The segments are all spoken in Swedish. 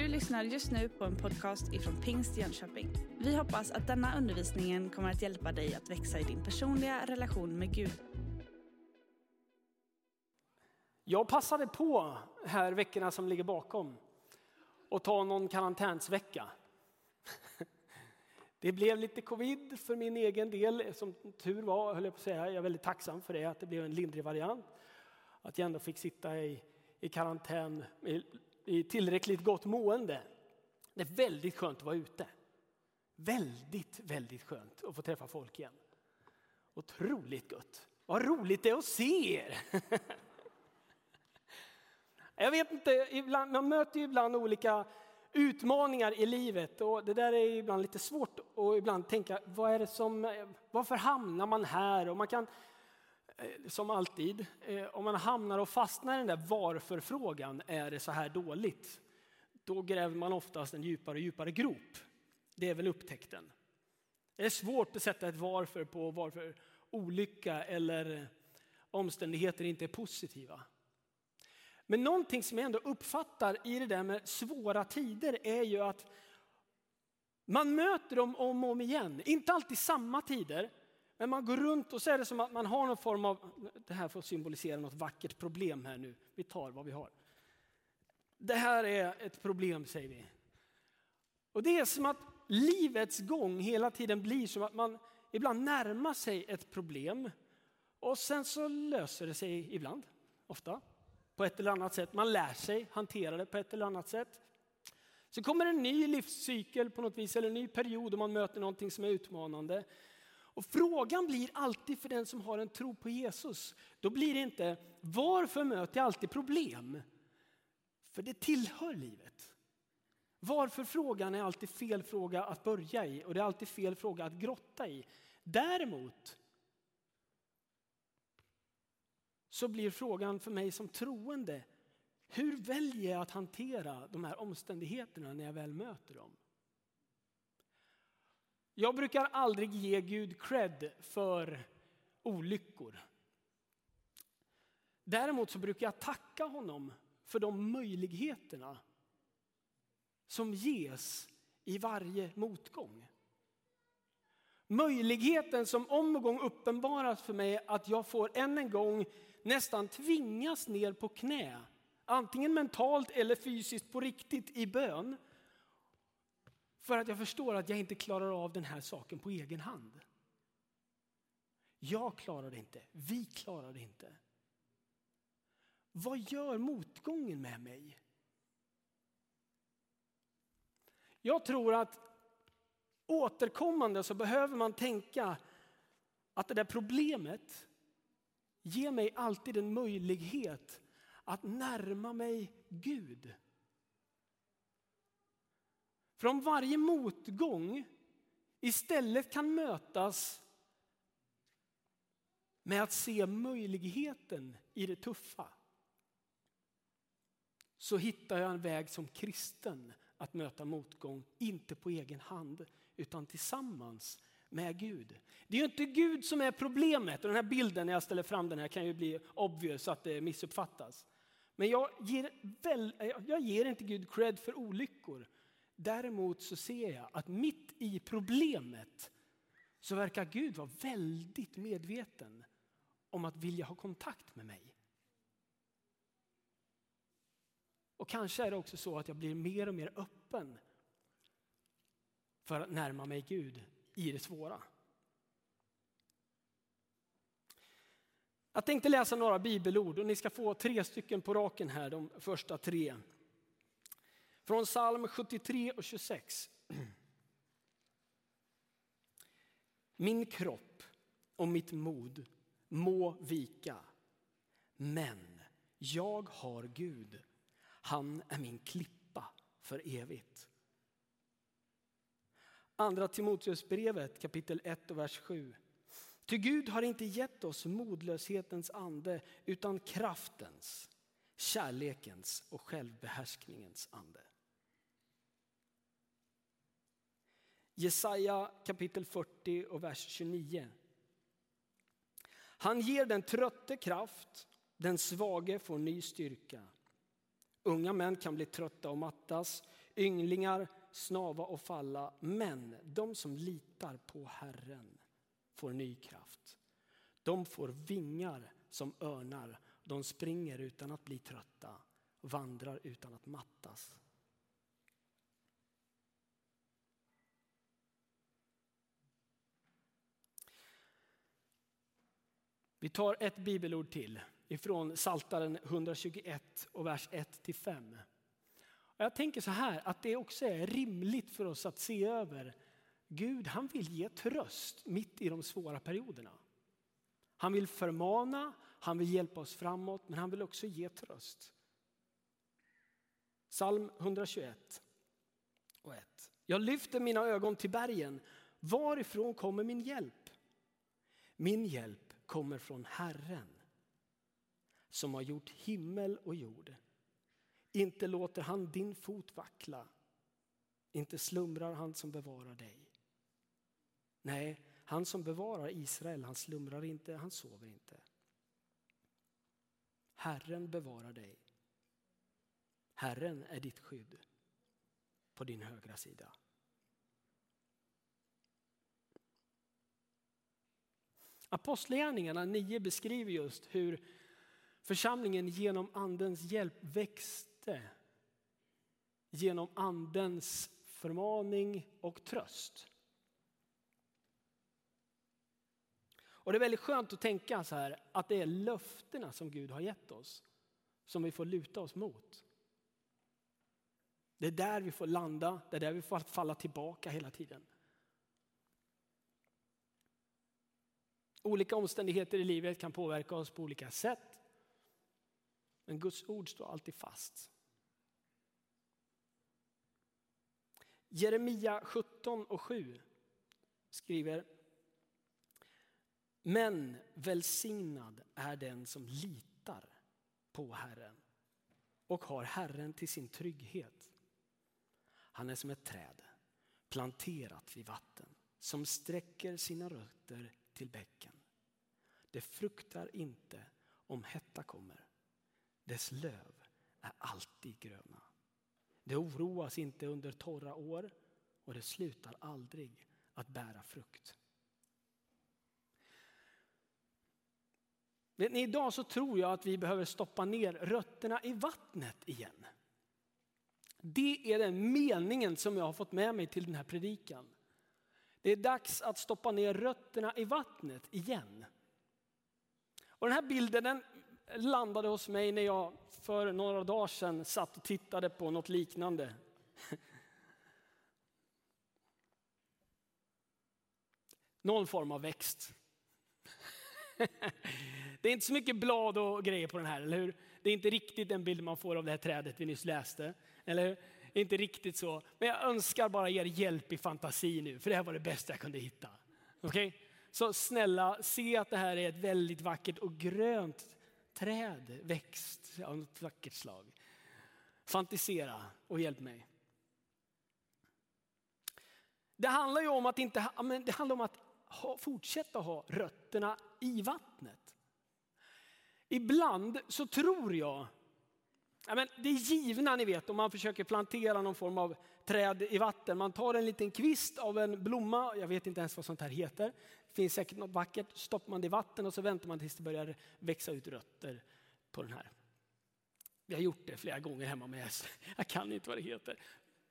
Du lyssnar just nu på en podcast ifrån Pingst Jönköping. Vi hoppas att denna undervisning kommer att hjälpa dig att växa i din personliga relation med Gud. Jag passade på här veckorna som ligger bakom och ta någon karantänsvecka. Det blev lite covid för min egen del, som tur var, höll jag på att säga. Jag är väldigt tacksam för det, att det blev en lindrig variant. Att jag ändå fick sitta i, i karantän i, tillräckligt gott mående. Det är väldigt skönt att vara ute. Väldigt, väldigt skönt att få träffa folk igen. Otroligt gott. Vad roligt det är att se er! Jag vet inte, ibland, man möter ju ibland olika utmaningar i livet och det där är ibland lite svårt att ibland tänka, vad är det som, varför hamnar man här? Och man kan, Eh, som alltid, eh, om man hamnar och fastnar i den där varför-frågan, är det så här dåligt? Då gräver man oftast en djupare och djupare grop. Det är väl upptäckten. Det är svårt att sätta ett varför på varför olycka eller omständigheter inte är positiva. Men någonting som jag ändå uppfattar i det där med svåra tider är ju att man möter dem om och om igen. Inte alltid samma tider, men man går runt och så är det som att man har någon form av, det här får symbolisera något vackert problem här nu. Vi tar vad vi har. Det här är ett problem säger vi. Och det är som att livets gång hela tiden blir som att man ibland närmar sig ett problem och sen så löser det sig ibland, ofta på ett eller annat sätt. Man lär sig hantera det på ett eller annat sätt. Så kommer en ny livscykel på något vis, eller en ny period och man möter någonting som är utmanande. Och frågan blir alltid för den som har en tro på Jesus, då blir det inte varför möter jag alltid problem? För det tillhör livet. Varför frågan är alltid fel fråga att börja i och det är alltid fel fråga att grotta i. Däremot så blir frågan för mig som troende, hur väljer jag att hantera de här omständigheterna när jag väl möter dem? Jag brukar aldrig ge Gud cred för olyckor. Däremot så brukar jag tacka honom för de möjligheterna som ges i varje motgång. Möjligheten som om och gång uppenbaras för mig att jag får än en gång nästan tvingas ner på knä. Antingen mentalt eller fysiskt på riktigt i bön. För att jag förstår att jag inte klarar av den här saken på egen hand. Jag klarar det inte, vi klarar det inte. Vad gör motgången med mig? Jag tror att återkommande så behöver man tänka att det där problemet ger mig alltid en möjlighet att närma mig Gud. För om varje motgång istället kan mötas med att se möjligheten i det tuffa så hittar jag en väg som kristen att möta motgång, inte på egen hand utan tillsammans med Gud. Det är ju inte Gud som är problemet. Och den här bilden när jag ställer fram den här kan ju bli obvious så att det missuppfattas. Men jag ger, väl, jag ger inte Gud cred för olyckor. Däremot så ser jag att mitt i problemet så verkar Gud vara väldigt medveten om att vilja ha kontakt med mig. Och kanske är det också så att jag blir mer och mer öppen för att närma mig Gud i det svåra. Jag tänkte läsa några bibelord och ni ska få tre stycken på raken här, de första tre. Från psalm 73 och 26. Min kropp och mitt mod må vika, men jag har Gud. Han är min klippa för evigt. Andra Timoteusbrevet kapitel 1 och vers 7. Ty Gud har inte gett oss modlöshetens ande utan kraftens, kärlekens och självbehärskningens ande. Jesaja kapitel 40 och vers 29. Han ger den trötte kraft, den svage får ny styrka. Unga män kan bli trötta och mattas, ynglingar snava och falla, men de som litar på Herren får ny kraft. De får vingar som örnar, de springer utan att bli trötta, vandrar utan att mattas. Vi tar ett bibelord till ifrån Saltaren 121 och vers 1 5. Jag tänker så här att det också är rimligt för oss att se över Gud han vill ge tröst mitt i de svåra perioderna. Han vill förmana, han vill hjälpa oss framåt, men han vill också ge tröst. Psalm 121 och 1. Jag lyfter mina ögon till bergen. Varifrån kommer min hjälp? Min hjälp kommer från Herren som har gjort himmel och jord. Inte låter han din fot vackla. Inte slumrar han som bevarar dig. Nej, han som bevarar Israel, han slumrar inte, han sover inte. Herren bevarar dig. Herren är ditt skydd på din högra sida. Apostlagärningarna 9 beskriver just hur församlingen genom andens hjälp växte. Genom andens förmaning och tröst. Och det är väldigt skönt att tänka så här att det är löftena som Gud har gett oss som vi får luta oss mot. Det är där vi får landa, det är där vi får falla tillbaka hela tiden. Olika omständigheter i livet kan påverka oss på olika sätt. Men Guds ord står alltid fast. Jeremia 17 och 7 skriver Men välsignad är den som litar på Herren och har Herren till sin trygghet. Han är som ett träd planterat vid vatten som sträcker sina rötter till bäcken. Det fruktar inte om hetta kommer. Dess löv är alltid gröna. Det oroas inte under torra år och det slutar aldrig att bära frukt. Vet ni, idag så tror jag att vi behöver stoppa ner rötterna i vattnet igen. Det är den meningen som jag har fått med mig till den här predikan. Det är dags att stoppa ner rötterna i vattnet igen. Och den här bilden den landade hos mig när jag för några dagar sedan satt och tittade på något liknande. Någon form av växt. Det är inte så mycket blad och grejer på den här, eller hur? Det är inte riktigt den bild man får av det här trädet vi nyss läste. Eller hur? Inte riktigt så. Men jag önskar bara er hjälp i fantasi nu, för det här var det bästa jag kunde hitta. Okej? Okay? Så snälla, se att det här är ett väldigt vackert och grönt träd, växt av något vackert slag. Fantisera och hjälp mig. Det handlar ju om att, inte, det handlar om att ha, fortsätta ha rötterna i vattnet. Ibland så tror jag Ja, men det är givna ni vet om man försöker plantera någon form av träd i vatten. Man tar en liten kvist av en blomma, jag vet inte ens vad sånt här heter. Det finns säkert något vackert, stoppar man det i vatten och så väntar man tills det börjar växa ut rötter på den här. Vi har gjort det flera gånger hemma med häst. Jag kan inte vad det heter.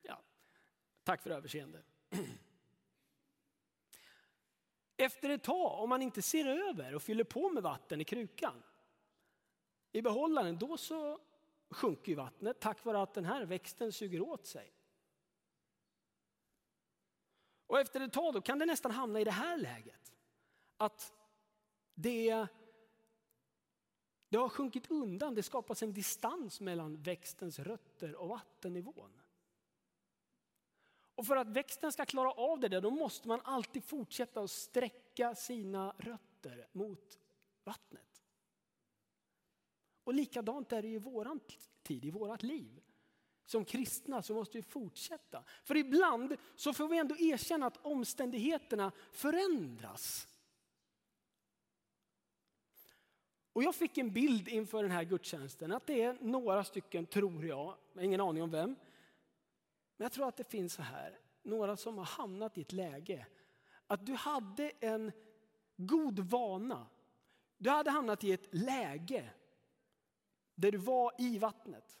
Ja. Tack för överseende. Efter ett tag, om man inte ser över och fyller på med vatten i krukan, i behållaren, då så sjunker vattnet tack vare att den här växten suger åt sig. Och efter ett tag då kan det nästan hamna i det här läget. Att det, det har sjunkit undan, det skapas en distans mellan växtens rötter och vattennivån. Och för att växten ska klara av det där, då måste man alltid fortsätta att sträcka sina rötter mot vattnet. Och likadant är det i vår tid, i vårt liv. Som kristna så måste vi fortsätta. För ibland så får vi ändå erkänna att omständigheterna förändras. Och jag fick en bild inför den här gudstjänsten att det är några stycken, tror jag, ingen aning om vem, Men jag tror att det finns så här, några som har hamnat i ett läge att du hade en god vana. Du hade hamnat i ett läge där du var i vattnet.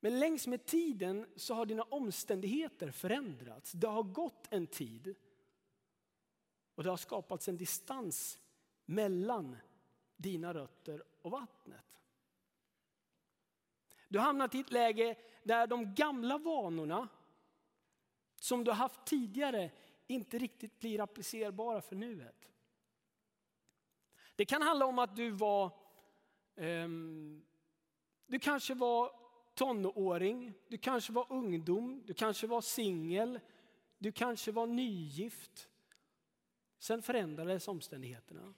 Men längs med tiden så har dina omständigheter förändrats. Det har gått en tid och det har skapats en distans mellan dina rötter och vattnet. Du har hamnat i ett läge där de gamla vanorna som du har haft tidigare inte riktigt blir applicerbara för nuet. Det kan handla om att du var, Ehm, du kanske var tonåring, du kanske var ungdom, du kanske var singel, du kanske var nygift. Sen förändrades omständigheterna.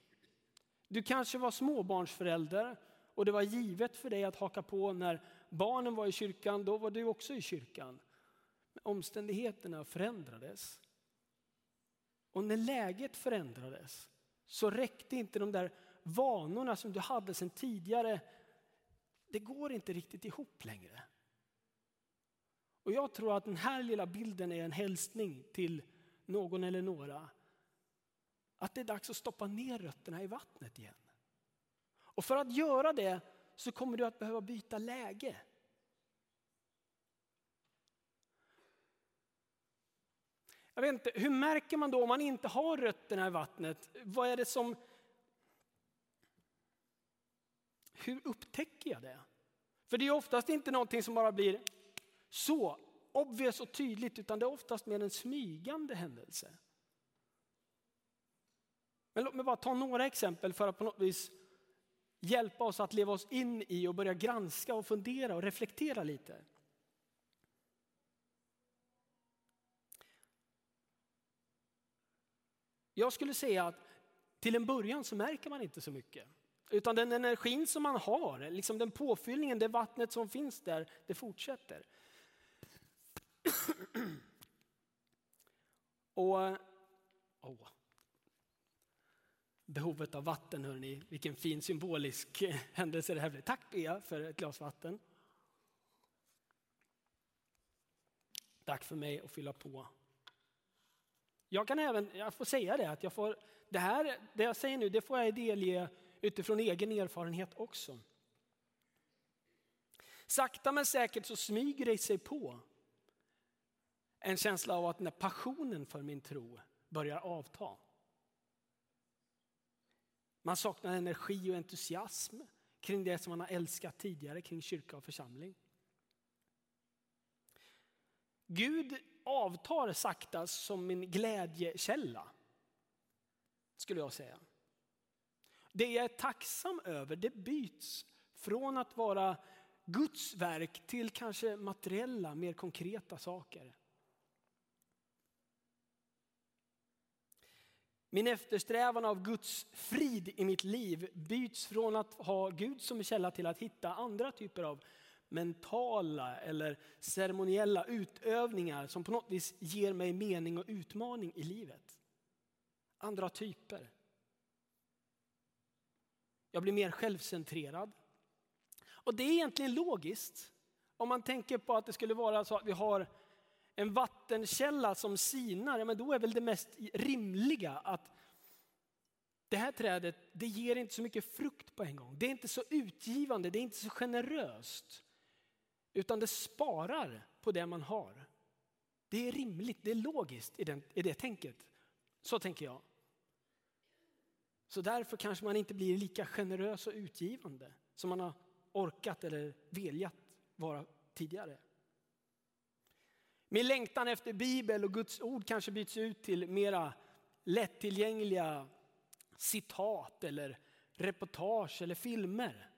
Du kanske var småbarnsförälder och det var givet för dig att haka på när barnen var i kyrkan, då var du också i kyrkan. Men omständigheterna förändrades. Och när läget förändrades så räckte inte de där vanorna som du hade sedan tidigare det går inte riktigt ihop längre. Och jag tror att den här lilla bilden är en hälsning till någon eller några. Att det är dags att stoppa ner rötterna i vattnet igen. Och för att göra det så kommer du att behöva byta läge. Jag vet inte, hur märker man då om man inte har rötterna i vattnet? Vad är det som hur upptäcker jag det? För det är oftast inte någonting som bara blir så obvious och tydligt, utan det är oftast mer en smygande händelse. Men låt mig bara ta några exempel för att på något vis hjälpa oss att leva oss in i och börja granska och fundera och reflektera lite. Jag skulle säga att till en början så märker man inte så mycket. Utan den energin som man har, liksom den påfyllningen, det vattnet som finns där, det fortsätter. Och, oh. Behovet av vatten, hörni. Vilken fin symbolisk händelse det här blir. Tack Bea för ett glas vatten. Tack för mig att fylla på. Jag kan även, jag får säga det, att jag får, det här, det jag säger nu, det får jag delge utifrån egen erfarenhet också. Sakta men säkert så smyger det sig på en känsla av att när passionen för min tro börjar avta. Man saknar energi och entusiasm kring det som man har älskat tidigare, kring kyrka och församling. Gud avtar sakta som min glädjekälla, skulle jag säga. Det jag är tacksam över det byts från att vara Guds verk till kanske materiella, mer konkreta saker. Min eftersträvan av Guds frid i mitt liv byts från att ha Gud som källa till att hitta andra typer av mentala eller ceremoniella utövningar som på något vis ger mig mening och utmaning i livet. Andra typer. Jag blir mer självcentrerad. Och det är egentligen logiskt. Om man tänker på att det skulle vara så att vi har en vattenkälla som sinar, ja, men då är väl det mest rimliga att det här trädet det ger inte så mycket frukt på en gång. Det är inte så utgivande, det är inte så generöst. Utan det sparar på det man har. Det är rimligt, det är logiskt i, den, i det tänket. Så tänker jag. Så därför kanske man inte blir lika generös och utgivande som man har orkat eller velat vara tidigare. Min längtan efter Bibel och Guds ord kanske byts ut till mera lättillgängliga citat eller reportage eller filmer.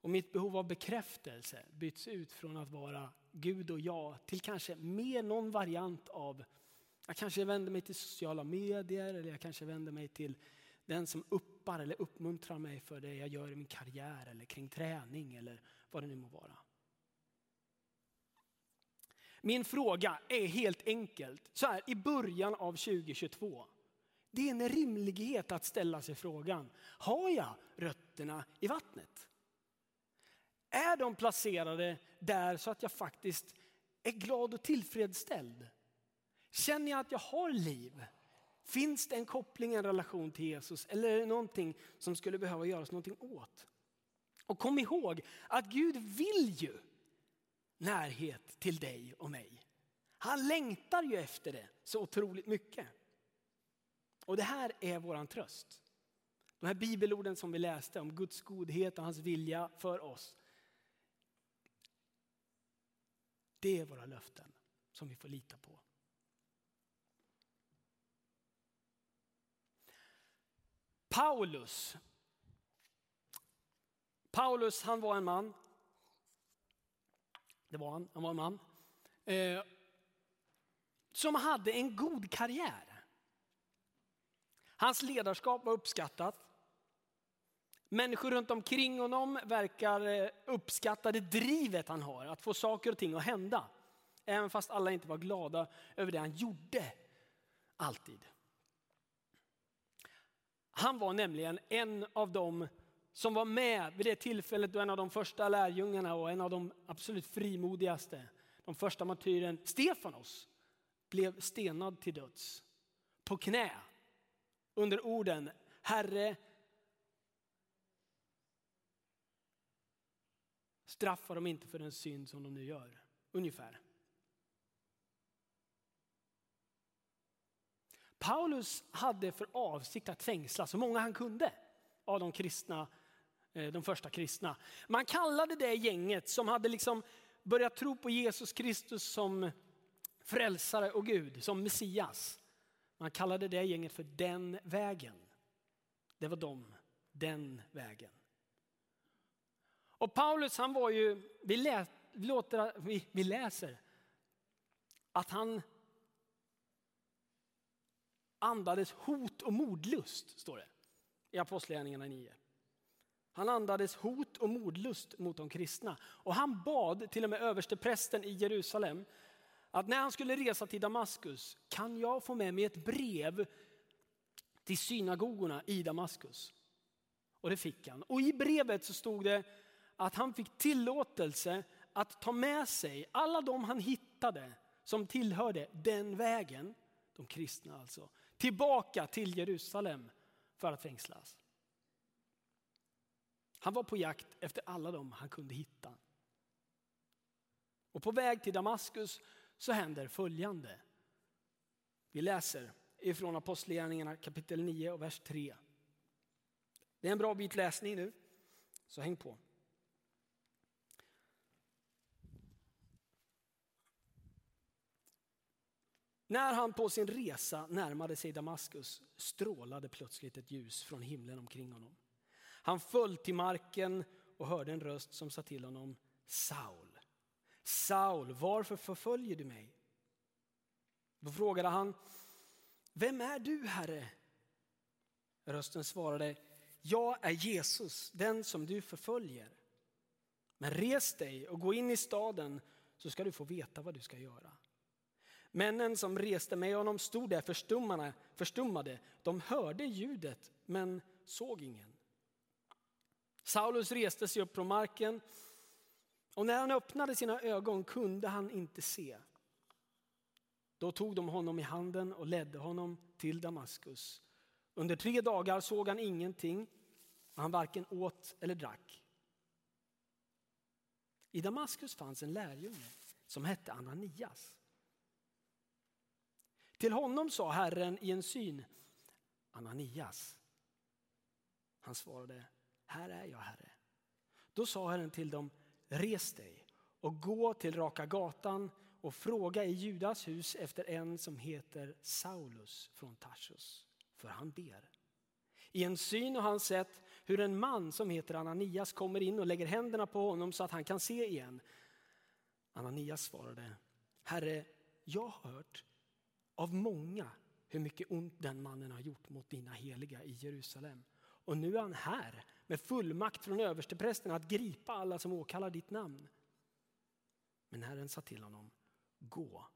Och mitt behov av bekräftelse byts ut från att vara Gud och jag till kanske mer någon variant av, jag kanske vänder mig till sociala medier eller jag kanske vänder mig till den som uppar eller uppmuntrar mig för det jag gör i min karriär eller kring träning eller vad det nu må vara. Min fråga är helt enkelt så här i början av 2022. Det är en rimlighet att ställa sig frågan, har jag rötterna i vattnet? Är de placerade där så att jag faktiskt är glad och tillfredsställd? Känner jag att jag har liv? Finns det en koppling, en relation till Jesus eller är det någonting som skulle behöva göras någonting åt? Och kom ihåg att Gud vill ju närhet till dig och mig. Han längtar ju efter det så otroligt mycket. Och det här är våran tröst. De här bibelorden som vi läste om Guds godhet och hans vilja för oss. Det är våra löften som vi får lita på. Paulus. Paulus han var en man. Det var han, han var en man. Eh, som hade en god karriär. Hans ledarskap var uppskattat. Människor runt omkring honom verkar eh, uppskatta det drivet han har, att få saker och ting att hända. Även fast alla inte var glada över det han gjorde, alltid. Han var nämligen en av dem som var med vid det tillfället då en av de första lärjungarna och en av de absolut frimodigaste, de första martyren Stefanos, blev stenad till döds. På knä under orden Herre, straffa dem inte för den synd som de nu gör. Ungefär. Paulus hade för avsikt att fängsla så många han kunde av de kristna, eh, de första kristna. Man kallade det gänget som hade liksom börjat tro på Jesus Kristus som frälsare och Gud, som Messias. Man kallade det gänget för den vägen. Det var de, den vägen. Och Paulus han var ju, vi, lä, vi, låter, vi, vi läser att han andades hot och mordlust, står det i Apostlagärningarna 9. Han andades hot och mordlust mot de kristna. Och han bad till och med översteprästen i Jerusalem att när han skulle resa till Damaskus, kan jag få med mig ett brev till synagogorna i Damaskus? Och det fick han. Och i brevet så stod det att han fick tillåtelse att ta med sig alla de han hittade som tillhörde den vägen, de kristna alltså, tillbaka till Jerusalem för att fängslas. Han var på jakt efter alla dem han kunde hitta. Och på väg till Damaskus så händer följande. Vi läser ifrån Apostlagärningarna kapitel 9 och vers 3. Det är en bra bit läsning nu, så häng på. När han på sin resa närmade sig Damaskus strålade plötsligt ett ljus från himlen omkring honom. Han föll till marken och hörde en röst som sa till honom Saul, Saul, varför förföljer du mig? Då frågade han, vem är du Herre? Rösten svarade, jag är Jesus, den som du förföljer. Men res dig och gå in i staden så ska du få veta vad du ska göra. Männen som reste med honom stod där förstummade, förstummade. De hörde ljudet men såg ingen. Saulus reste sig upp från marken och när han öppnade sina ögon kunde han inte se. Då tog de honom i handen och ledde honom till Damaskus. Under tre dagar såg han ingenting och han varken åt eller drack. I Damaskus fanns en lärjunge som hette Ananias. Till honom sa Herren i en syn, Ananias. Han svarade, här är jag Herre. Då sa Herren till dem, res dig och gå till Raka gatan och fråga i Judas hus efter en som heter Saulus från Tarsus, för han ber. I en syn har han sett hur en man som heter Ananias kommer in och lägger händerna på honom så att han kan se igen. Ananias svarade, Herre, jag har hört av många hur mycket ont den mannen har gjort mot dina heliga i Jerusalem. Och nu är han här med fullmakt från översteprästen att gripa alla som åkallar ditt namn. Men Herren sa till honom, gå.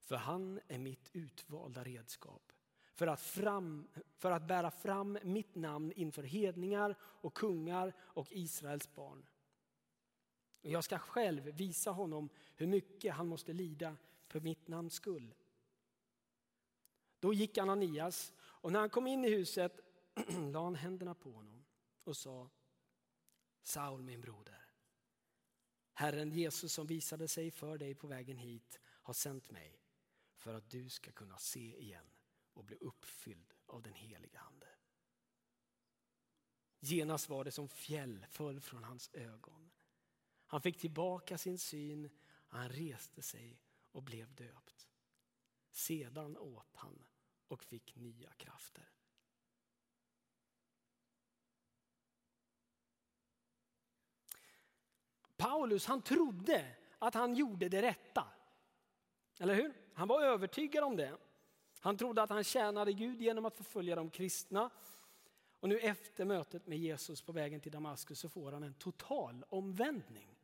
För han är mitt utvalda redskap för att, fram, för att bära fram mitt namn inför hedningar och kungar och Israels barn. Och jag ska själv visa honom hur mycket han måste lida för mitt namns skull. Då gick Ananias och när han kom in i huset la han händerna på honom och sa Saul min broder, Herren Jesus som visade sig för dig på vägen hit har sänt mig för att du ska kunna se igen och bli uppfylld av den heliga Ande. Genast var det som fjäll föll från hans ögon. Han fick tillbaka sin syn, han reste sig och blev döpt. Sedan åt han och fick nya krafter. Paulus han trodde att han gjorde det rätta. Eller hur? Han var övertygad om det. Han trodde att han tjänade Gud genom att förfölja de kristna. Och nu efter mötet med Jesus på vägen till Damaskus så får han en total omvändning.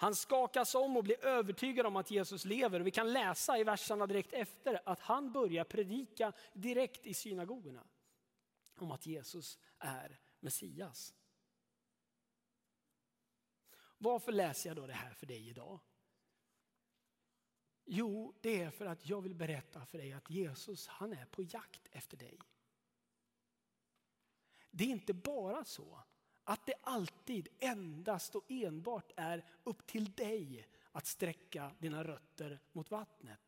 Han skakas om och blir övertygad om att Jesus lever. Vi kan läsa i verserna direkt efter att han börjar predika direkt i synagogorna om att Jesus är Messias. Varför läser jag då det här för dig idag? Jo, det är för att jag vill berätta för dig att Jesus han är på jakt efter dig. Det är inte bara så att det alltid endast och enbart är upp till dig att sträcka dina rötter mot vattnet.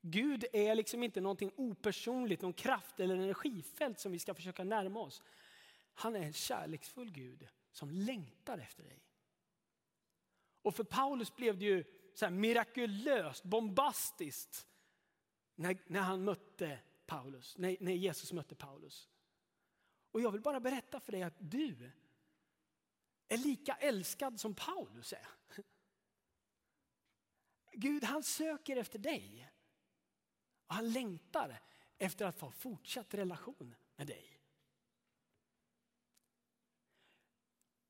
Gud är liksom inte någonting opersonligt, någon kraft eller energifält som vi ska försöka närma oss. Han är en kärleksfull Gud som längtar efter dig. Och för Paulus blev det ju så mirakulöst, bombastiskt när, när han mötte Paulus, när, när Jesus mötte Paulus. Och jag vill bara berätta för dig att du är lika älskad som Paulus är. Gud han söker efter dig. Och han längtar efter att få fortsatt relation med dig.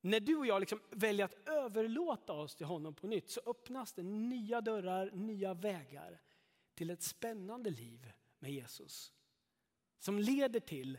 När du och jag liksom väljer att överlåta oss till honom på nytt så öppnas det nya dörrar, nya vägar till ett spännande liv med Jesus. Som leder till